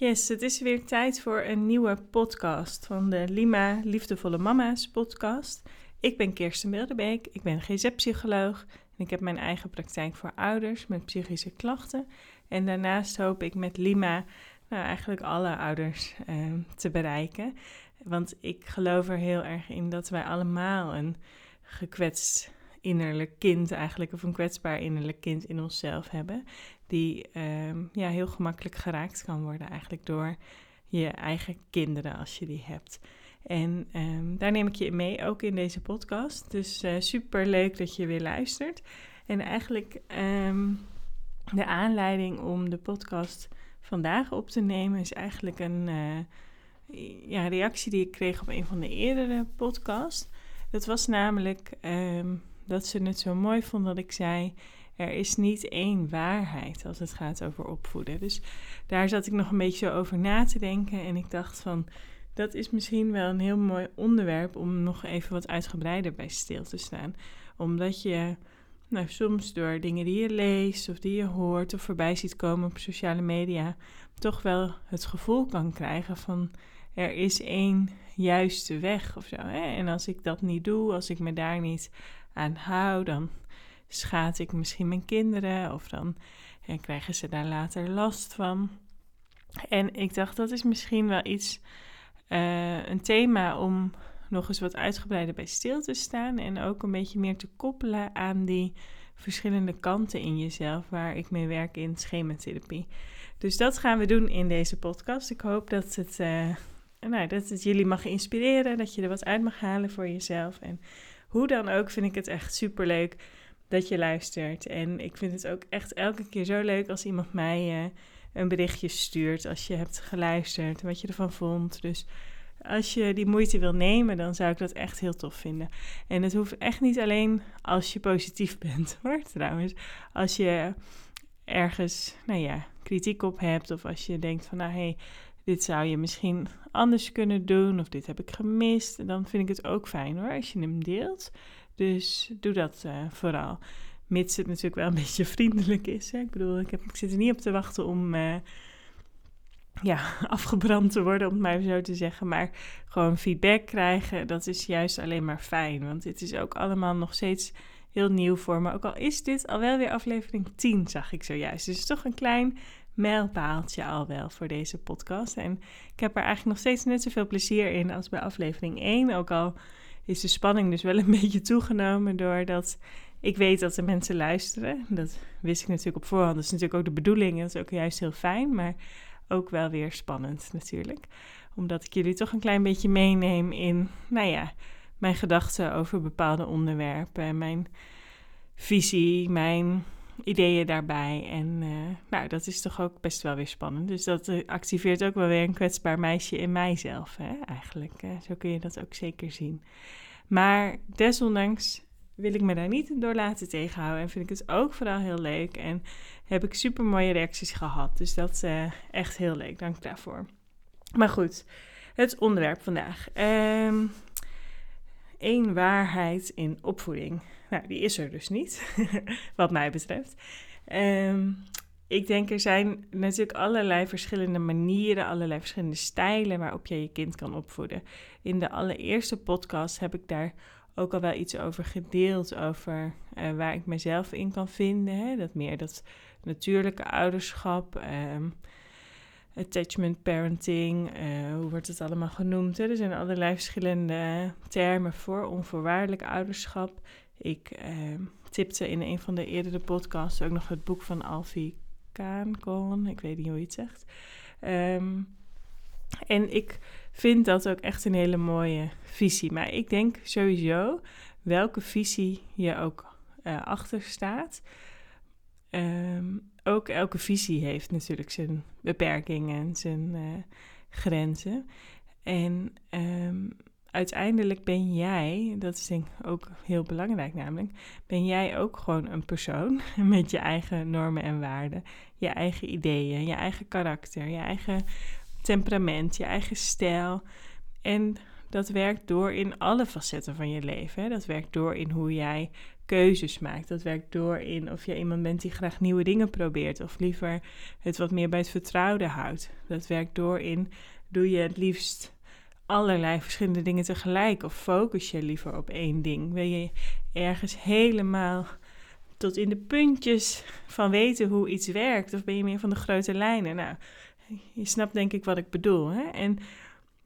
Yes, het is weer tijd voor een nieuwe podcast van de Lima Liefdevolle Mama's podcast. Ik ben Kirsten Wilderbeek, ik ben GZ-psycholoog en ik heb mijn eigen praktijk voor ouders met psychische klachten. En daarnaast hoop ik met Lima nou, eigenlijk alle ouders eh, te bereiken. Want ik geloof er heel erg in dat wij allemaal een gekwetst innerlijk kind eigenlijk, of een kwetsbaar innerlijk kind in onszelf hebben, die ehm, ja, heel gemakkelijk geraakt kan worden eigenlijk door je eigen kinderen als je die hebt. En ehm, daar neem ik je mee, ook in deze podcast. Dus uh, super leuk dat je weer luistert. En eigenlijk ehm, de aanleiding om de podcast vandaag op te nemen is eigenlijk een uh, ja, reactie die ik kreeg op een van de eerdere podcasts. Dat was namelijk dat ze het zo mooi vond dat ik zei: er is niet één waarheid als het gaat over opvoeden. Dus daar zat ik nog een beetje over na te denken en ik dacht van. Dat is misschien wel een heel mooi onderwerp om nog even wat uitgebreider bij stil te staan. Omdat je nou, soms door dingen die je leest of die je hoort of voorbij ziet komen op sociale media, toch wel het gevoel kan krijgen van er is één juiste weg of zo. Hè? En als ik dat niet doe, als ik me daar niet aan hou, dan schaad ik misschien mijn kinderen of dan en krijgen ze daar later last van. En ik dacht, dat is misschien wel iets, uh, een thema om nog eens wat uitgebreider bij stil te staan en ook een beetje meer te koppelen aan die verschillende kanten in jezelf waar ik mee werk in schematherapie. Dus dat gaan we doen in deze podcast. Ik hoop dat het, uh, nou, dat het jullie mag inspireren, dat je er wat uit mag halen voor jezelf en hoe dan ook vind ik het echt super leuk dat je luistert. En ik vind het ook echt elke keer zo leuk als iemand mij uh, een berichtje stuurt. Als je hebt geluisterd, wat je ervan vond. Dus als je die moeite wil nemen, dan zou ik dat echt heel tof vinden. En het hoeft echt niet alleen als je positief bent hoor, trouwens. Als je ergens, nou ja, kritiek op hebt. Of als je denkt van, nou hé, hey, dit zou je misschien anders kunnen doen of dit heb ik gemist, dan vind ik het ook fijn hoor, als je hem deelt. Dus doe dat uh, vooral. Mits het natuurlijk wel een beetje vriendelijk is. Hè? Ik bedoel, ik, heb, zit er niet op te wachten om uh, ja, afgebrand te worden, om het maar zo te zeggen. Maar gewoon feedback krijgen, dat is juist alleen maar fijn. Want dit is ook allemaal nog steeds heel nieuw voor me. Ook al is dit al wel weer aflevering 10, zag ik zojuist. Dus toch een klein mijlpaaltje al wel voor deze podcast. En ik heb er eigenlijk nog steeds net zoveel plezier in als bij aflevering 1. Ook al is de spanning dus wel een beetje toegenomen doordat ik weet dat de mensen luisteren. Dat wist ik natuurlijk op voorhand. Dat is natuurlijk ook de bedoeling. Dat is ook juist heel fijn, maar ook wel weer spannend natuurlijk. Omdat ik jullie toch een klein beetje meeneem in, nou ja, mijn gedachten over bepaalde onderwerpen. Mijn visie, mijn ideeën daarbij. En uh, nou, dat is toch ook best wel weer spannend. Dus dat uh, activeert ook wel weer een kwetsbaar meisje in mijzelf, hè, eigenlijk. Uh, zo kun je dat ook zeker zien. Maar desondanks wil ik me daar niet door laten tegenhouden. En vind ik het ook vooral heel leuk. En heb ik super mooie reacties gehad. Dus dat is echt heel leuk. Dank daarvoor. Maar goed, het onderwerp vandaag. Eén ehm, waarheid in opvoeding. Nou, die is er dus niet, wat mij betreft. Um, ik denk er zijn natuurlijk allerlei verschillende manieren, allerlei verschillende stijlen waarop je je kind kan opvoeden. In de allereerste podcast heb ik daar ook al wel iets over gedeeld, over uh, waar ik mezelf in kan vinden. Hè? Dat meer dat natuurlijke ouderschap, um, attachment parenting, uh, hoe wordt het allemaal genoemd? Er zijn allerlei verschillende termen voor onvoorwaardelijk ouderschap. Ik uh, tipte in een van de eerdere podcasts ook nog het boek van Alfie Kaankon. Ik weet niet hoe je het zegt. Um, en ik vind dat ook echt een hele mooie visie. Maar ik denk sowieso, welke visie je ook uh, achter staat. Um, ook elke visie heeft natuurlijk zijn beperkingen en zijn uh, grenzen. En um, uiteindelijk ben jij, dat is denk ik ook heel belangrijk namelijk, ben jij ook gewoon een persoon met je eigen normen en waarden, je eigen ideeën, je eigen karakter, je eigen temperament, je eigen stijl. En dat werkt door in alle facetten van je leven. Hè? Dat werkt door in hoe jij keuzes maakt. Dat werkt door in of je iemand bent die graag nieuwe dingen probeert of liever het wat meer bij het vertrouwde houdt. Dat werkt door in doe je het liefst allerlei verschillende dingen tegelijk of focus je liever op één ding. Wil je ergens helemaal tot in de puntjes van weten hoe iets werkt of ben je meer van de grote lijnen? Nou, je snapt denk ik wat ik bedoel. Hè? En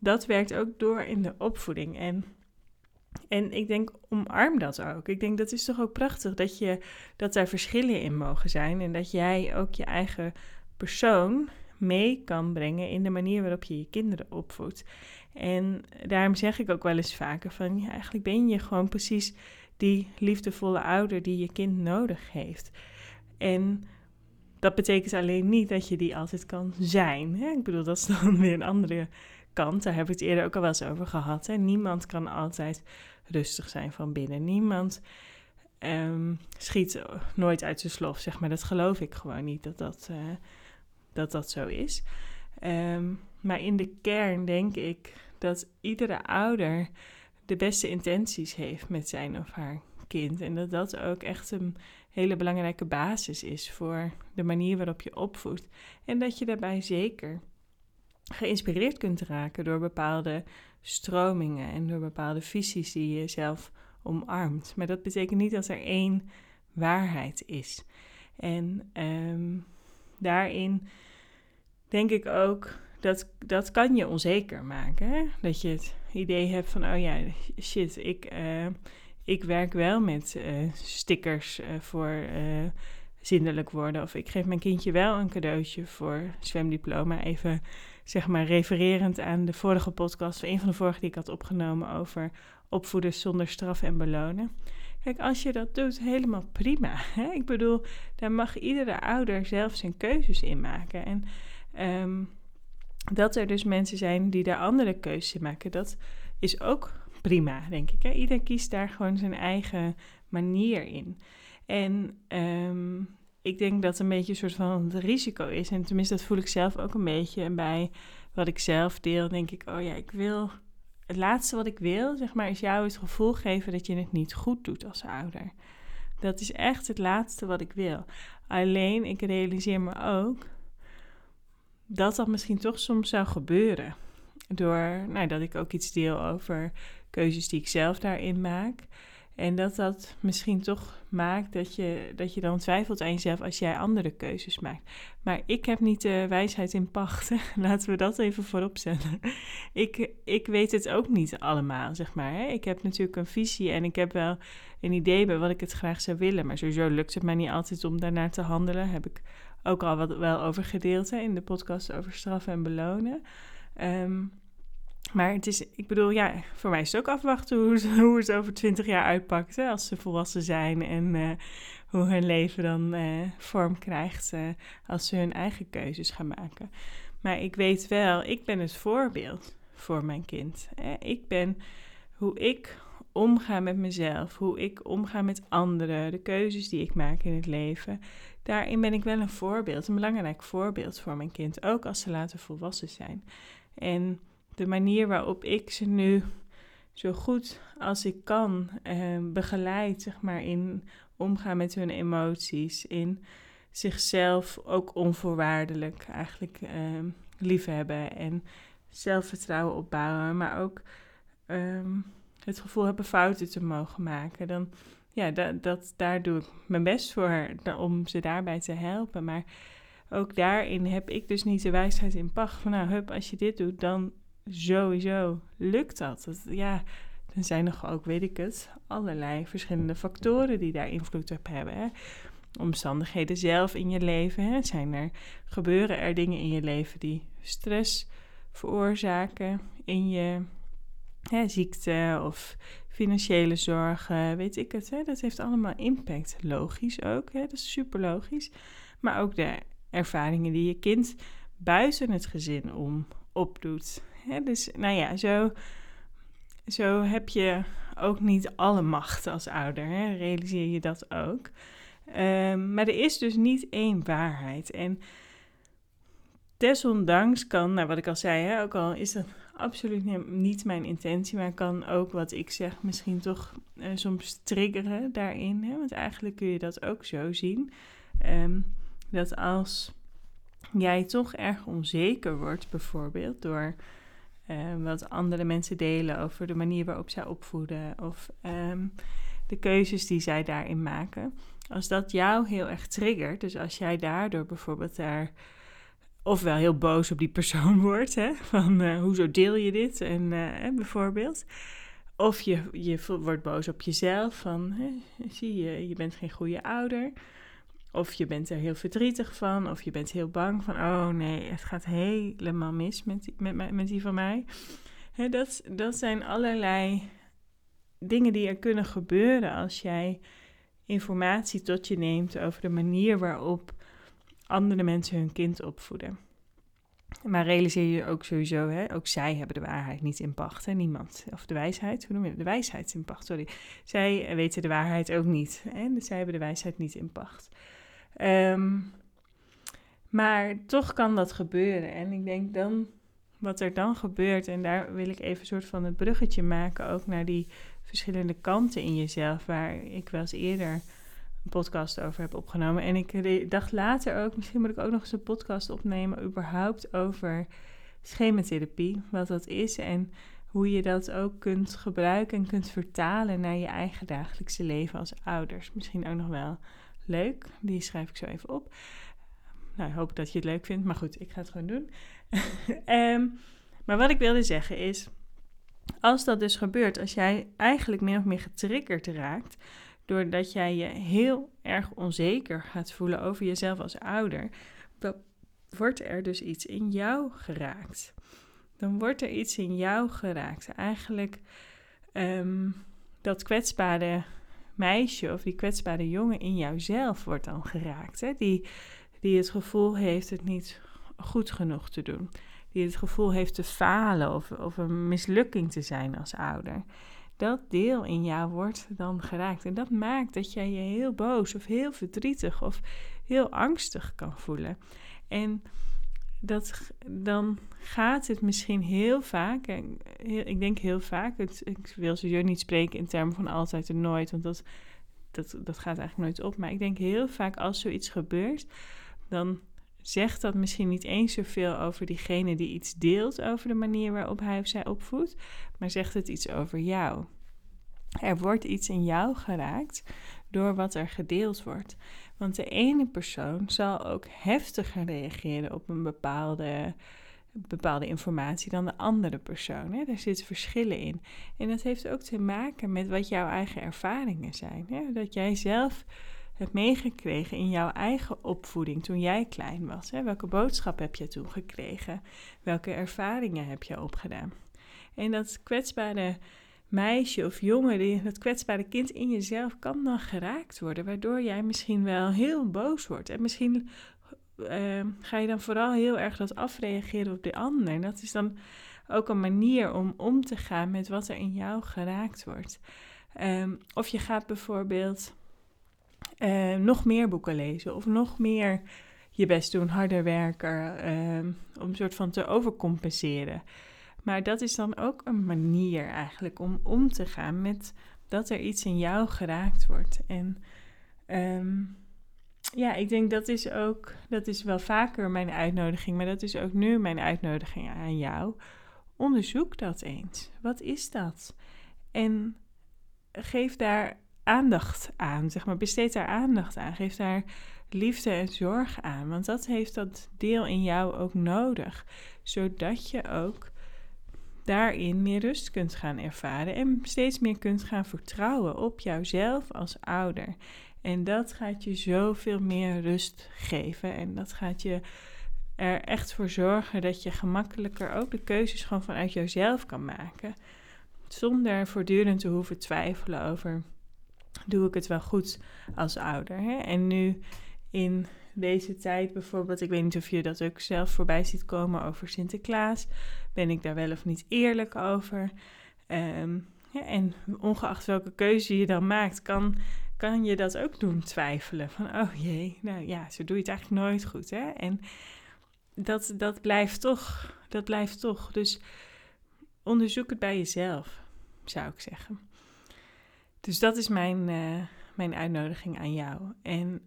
dat werkt ook door in de opvoeding. En en ik denk, omarm dat ook. Ik denk, dat is toch ook prachtig dat, je, dat daar verschillen in mogen zijn. En dat jij ook je eigen persoon mee kan brengen in de manier waarop je je kinderen opvoedt. En daarom zeg ik ook wel eens vaker van, ja, eigenlijk ben je gewoon precies die liefdevolle ouder die je kind nodig heeft. En dat betekent alleen niet dat je die altijd kan zijn. Hè? Ik bedoel, dat is dan weer een andere kant. Daar hebben we het eerder ook al wel eens over gehad. Hè? Niemand kan altijd rustig zijn van binnen. Niemand um, schiet nooit uit zijn slof, zeg maar. Dat geloof ik gewoon niet dat dat, uh, dat, dat zo is. Um, maar in de kern denk ik dat iedere ouder de beste intenties heeft met zijn of haar kind. En dat dat ook echt een hele belangrijke basis is voor de manier waarop je opvoedt. En dat je daarbij zeker geïnspireerd kunt raken door bepaalde stromingen en door bepaalde visies die je zelf omarmt. Maar dat betekent niet dat er één waarheid is. En ehm, daarin denk ik ook dat dat kan je onzeker maken. Hè? Dat je het idee hebt van, oh ja, shit, ik, uh, ik werk wel met uh, stickers uh, voor zindelijk worden. Of ik geef mijn kindje wel een cadeautje voor zwemdiploma. Even zeg maar refererend aan de vorige podcast, een van de vorige die ik had opgenomen over opvoeden zonder straf en belonen. Kijk, als je dat doet, helemaal prima. Hè? Ik bedoel, daar mag iedere ouder zelf zijn keuzes in maken. En um, dat er dus mensen zijn die daar andere keuzes in maken, dat is ook prima, denk ik. Hè? Ieder kiest daar gewoon zijn eigen manier in. En um, ik denk dat een beetje een soort van het risico is. En tenminste, dat voel ik zelf ook een beetje bij wat ik zelf deel. Denk ik, oh ja, ik wil. Het laatste wat ik wil, zeg maar, is jou het gevoel geven dat je het niet goed doet als ouder. Dat is echt het laatste wat ik wil. Alleen, ik realiseer me ook dat dat misschien toch soms zou gebeuren. Door nou, dat ik ook iets deel over keuzes die ik zelf daarin maak. En dat dat misschien toch maakt dat je, dat je dan twijfelt aan jezelf als jij andere keuzes maakt. Maar ik heb niet de wijsheid in pacht. Laten we dat even voorop zetten. Ik, ik weet het ook niet allemaal, zeg maar. Ik heb natuurlijk een visie en ik heb wel een idee bij wat ik het graag zou willen. Maar sowieso lukt het mij niet altijd om daarnaar te handelen. Heb ik ook al wat wel over gedeeld in de podcast over straffen en belonen. Um, maar het is, ik bedoel, ja, voor mij is het ook afwachten hoe, hoe het over twintig jaar uitpakt. Hè, als ze volwassen zijn en uh, hoe hun leven dan uh, vorm krijgt uh, als ze hun eigen keuzes gaan maken. Maar ik weet wel, ik ben het voorbeeld voor mijn kind. Hè. Ik ben hoe ik omga met mezelf, hoe ik omga met anderen, de keuzes die ik maak in het leven. Daarin ben ik wel een voorbeeld, een belangrijk voorbeeld voor mijn kind, ook als ze later volwassen zijn. En de manier waarop ik ze nu zo goed als ik kan eh, begeleid, zeg maar, in omgaan met hun emoties, in zichzelf ook onvoorwaardelijk eigenlijk uh, liefhebben en zelfvertrouwen opbouwen, maar ook ehm, het gevoel hebben fouten te mogen maken. Dan, ja, dat, dat, daar doe ik mijn best voor om ze daarbij te helpen. Maar ook daarin heb ik dus niet de wijsheid in pacht van, nou, hup, als je dit doet, dan sowieso lukt dat. ja, er zijn nog ook, weet ik het, allerlei verschillende factoren die daar invloed op hebben. Hè. Omstandigheden zelf in je leven. Hè. Zijn er, gebeuren er dingen in je leven die stress veroorzaken in je hè, ziekte of financiële zorgen, weet ik het. Hè. Dat heeft allemaal impact. Logisch ook, hè. dat is super logisch. Maar ook de ervaringen die je kind buiten het gezin om opdoet. Dus nou ja, zo, zo heb je ook niet alle macht als ouder. Realiseer je dat ook. Um, maar er is dus niet één waarheid. En desondanks kan, nou wat ik al zei, hè, ook al is dat absoluut niet mijn intentie, maar kan ook wat ik zeg misschien toch uh, soms triggeren daarin. Hè? Want eigenlijk kun je dat ook zo zien. Um, dat als jij toch erg onzeker wordt, bijvoorbeeld door uh, wat andere mensen delen over de manier waarop zij opvoeden of um, de keuzes die zij daarin maken. Als dat jou heel erg triggert, dus als jij daardoor bijvoorbeeld daar ofwel heel boos op die persoon wordt, hè, van uh, hoezo deel je dit en uh, bijvoorbeeld. Of je, je wordt boos op jezelf, van hè, zie je, je bent geen goede ouder. Of je bent er heel verdrietig van, of je bent heel bang van, oh nee, het gaat helemaal mis met die, met, met die van mij. Dat, dat zijn allerlei dingen die er kunnen gebeuren als jij informatie tot je neemt over de manier waarop andere mensen hun kind opvoeden. Maar realiseer je ook sowieso, hè, ook zij hebben de waarheid niet in pacht. Hè, niemand. Of de wijsheid, hoe noem je De wijsheid in pacht, sorry. Zij weten de waarheid ook niet. Hè, dus zij hebben de wijsheid niet in pacht. Um, maar toch kan dat gebeuren. En ik denk dan, wat er dan gebeurt, en daar wil ik even een soort van het bruggetje maken, ook naar die verschillende kanten in jezelf, waar ik wel eens eerder een podcast over heb opgenomen. En ik dacht later ook, misschien moet ik ook nog eens een podcast opnemen, überhaupt over schematherapie, wat dat is en hoe je dat ook kunt gebruiken en kunt vertalen naar je eigen dagelijkse leven als ouders. Misschien ook nog wel leuk. Die schrijf ik zo even op. Nou, ik hoop dat je het leuk vindt. Maar goed, ik ga het gewoon doen. um, maar wat ik wilde zeggen is. Als dat dus gebeurt, als jij eigenlijk min of meer getriggerd raakt. doordat jij je heel erg onzeker gaat voelen over jezelf als ouder. dan wordt er dus iets in jou geraakt. Dan wordt er iets in jou geraakt. Eigenlijk um, dat kwetsbare meisje of die kwetsbare jongen in jouzelf wordt dan geraakt. Hè? Die, die het gevoel heeft het niet goed genoeg te doen. Die het gevoel heeft te falen of, of een mislukking te zijn als ouder. Dat deel in jou wordt dan geraakt. En dat maakt dat jij je heel boos of heel verdrietig of heel angstig kan voelen. En dat, dan gaat het misschien heel vaak, en ik denk heel vaak, het, ik wil sowieso niet spreken in termen van altijd en nooit, want dat, dat, dat gaat eigenlijk nooit op. Maar ik denk heel vaak als zoiets gebeurt, dan zegt dat misschien niet eens zoveel over diegene die iets deelt over de manier waarop hij of zij opvoedt, maar zegt het iets over jou. Er wordt iets in jou geraakt door wat er gedeeld wordt. Want de ene persoon zal ook heftiger reageren op een bepaalde, bepaalde informatie dan de andere persoon. Hè? Daar zitten verschillen in. En dat heeft ook te maken met wat jouw eigen ervaringen zijn. Hè? Dat jij zelf hebt meegekregen in jouw eigen opvoeding toen jij klein was. Hè? Welke boodschap heb je toen gekregen? Welke ervaringen heb je opgedaan? En dat kwetsbare meisje of jongen, die, dat kwetsbare kind in jezelf kan dan geraakt worden, waardoor jij misschien wel heel boos wordt. En misschien uh, ga je dan vooral heel erg dat afreageren op de ander. En dat is dan ook een manier om om te gaan met wat er in jou geraakt wordt. Um, of je gaat bijvoorbeeld uh, nog meer boeken lezen of nog meer je best doen, harder werken, um, om een soort van te overcompenseren. Maar dat is dan ook een manier eigenlijk om om te gaan met dat er iets in jou geraakt wordt. En um, ja, ik denk dat is ook, dat is wel vaker mijn uitnodiging, maar dat is ook nu mijn uitnodiging aan jou. Onderzoek dat eens. Wat is dat? En geef daar aandacht aan, zeg maar, besteed daar aandacht aan. Geef daar liefde en zorg aan, want dat heeft dat deel in jou ook nodig, zodat je ook daarin meer rust kunt gaan ervaren en steeds meer kunt gaan vertrouwen op jouzelf als ouder. En dat gaat je zoveel meer rust geven en dat gaat je er echt voor zorgen dat je gemakkelijker ook de keuzes gewoon vanuit jezelf kan maken. Zonder voortdurend te hoeven twijfelen over: doe ik het wel goed als ouder? Hè? En nu in deze tijd bijvoorbeeld, ik weet niet of je dat ook zelf voorbij ziet komen over Sinterklaas. Ben ik daar wel of niet eerlijk over? Ehm, ja, en ongeacht welke keuze je dan maakt, kan, kan je dat ook doen twijfelen. Van, oh jee, nou ja, zo doe je het eigenlijk nooit goed. Hè? En dat, dat blijft toch, dat blijft toch. Dus onderzoek het bij jezelf, zou ik zeggen. Dus dat is mijn, uh, mijn uitnodiging aan jou. En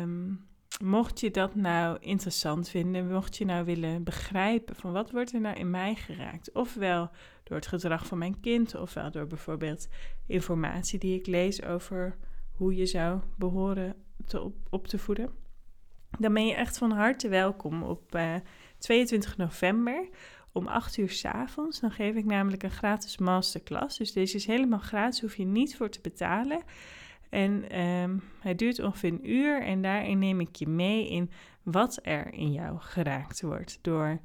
um, mocht je dat nou interessant vinden, mocht je nou willen begrijpen van wat wordt er nou in mij geraakt, ofwel door het gedrag van mijn kind, ofwel door bijvoorbeeld informatie die ik lees over hoe je zou behoren te op, te voeden, dan ben je echt van harte welkom op uh, eh, 22 november om 8 uur s avonds. Dan geef ik namelijk een gratis masterclass. Dus deze is helemaal gratis, hoef je niet voor te betalen. En um, hij duurt ongeveer een uur en daarin neem ik je mee in wat er in jou geraakt wordt door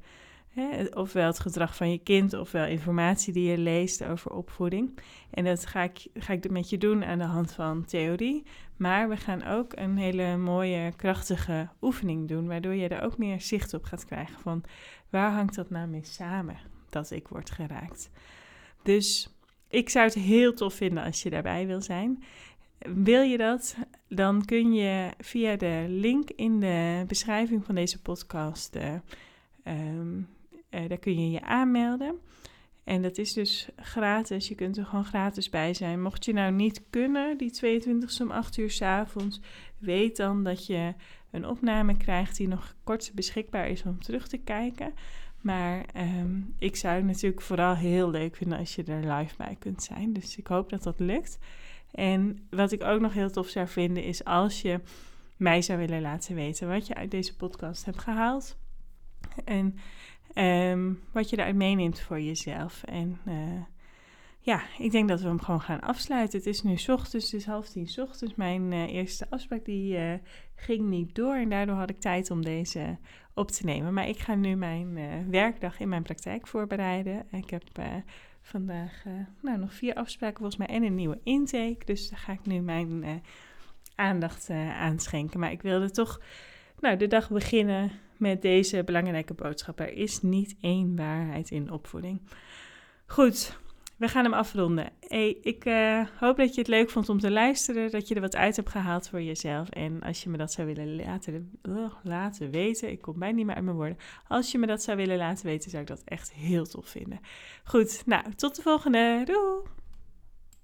hè, ofwel het gedrag van je kind ofwel informatie die je leest over opvoeding. En dat ga ik, ga ik met je doen aan de hand van theorie. Maar we gaan ook een hele mooie, krachtige oefening doen, waardoor je er ook meer zicht op gaat krijgen van waar hangt dat nou mee samen dat ik word geraakt. Dus ik zou het heel tof vinden als je daarbij wil zijn. Wil je dat? Dan kun je via de link in de beschrijving van deze podcast, uh, daar kun je je aanmelden. En dat is dus gratis. Je kunt er gewoon gratis bij zijn. Mocht je nou niet kunnen, die 22 om 8 uur s avonds, weet dan dat je een opname krijgt die nog kort beschikbaar is om terug te kijken. Maar um, ik zou het natuurlijk vooral heel leuk vinden als je er live bij kunt zijn. Dus ik hoop dat dat lukt. En wat ik ook nog heel tof zou vinden is als je mij zou willen laten weten wat je uit deze podcast hebt gehaald. En um, wat je eruit meeneemt voor jezelf. En uh, ja, ik denk dat we hem gewoon gaan afsluiten. Het is nu ochtends, het is half tien ochtends. Mijn uh, eerste afspraak die uh, ging niet door en daardoor had ik tijd om deze op te nemen. Maar ik ga nu mijn werkdag in mijn praktijk voorbereiden. Ik heb vandaag uh, nou, nog vier afspraken volgens mij en een nieuwe intake. Dus daar ga ik nu mijn uh, aandacht uh, aan schenken. Maar ik wilde toch nou, de dag beginnen met deze belangrijke boodschap. Er is niet één waarheid in opvoeding. Goed, we gaan hem afronden. Ik uh, hoop dat je het leuk vond om te luisteren, dat je er wat uit hebt gehaald voor jezelf. En als je me dat zou willen laten, laten weten, ik kom bijna niet meer uit mijn woorden. Als je me dat zou willen laten weten, zou ik dat echt heel tof vinden. Goed, nou, tot de volgende. Doei!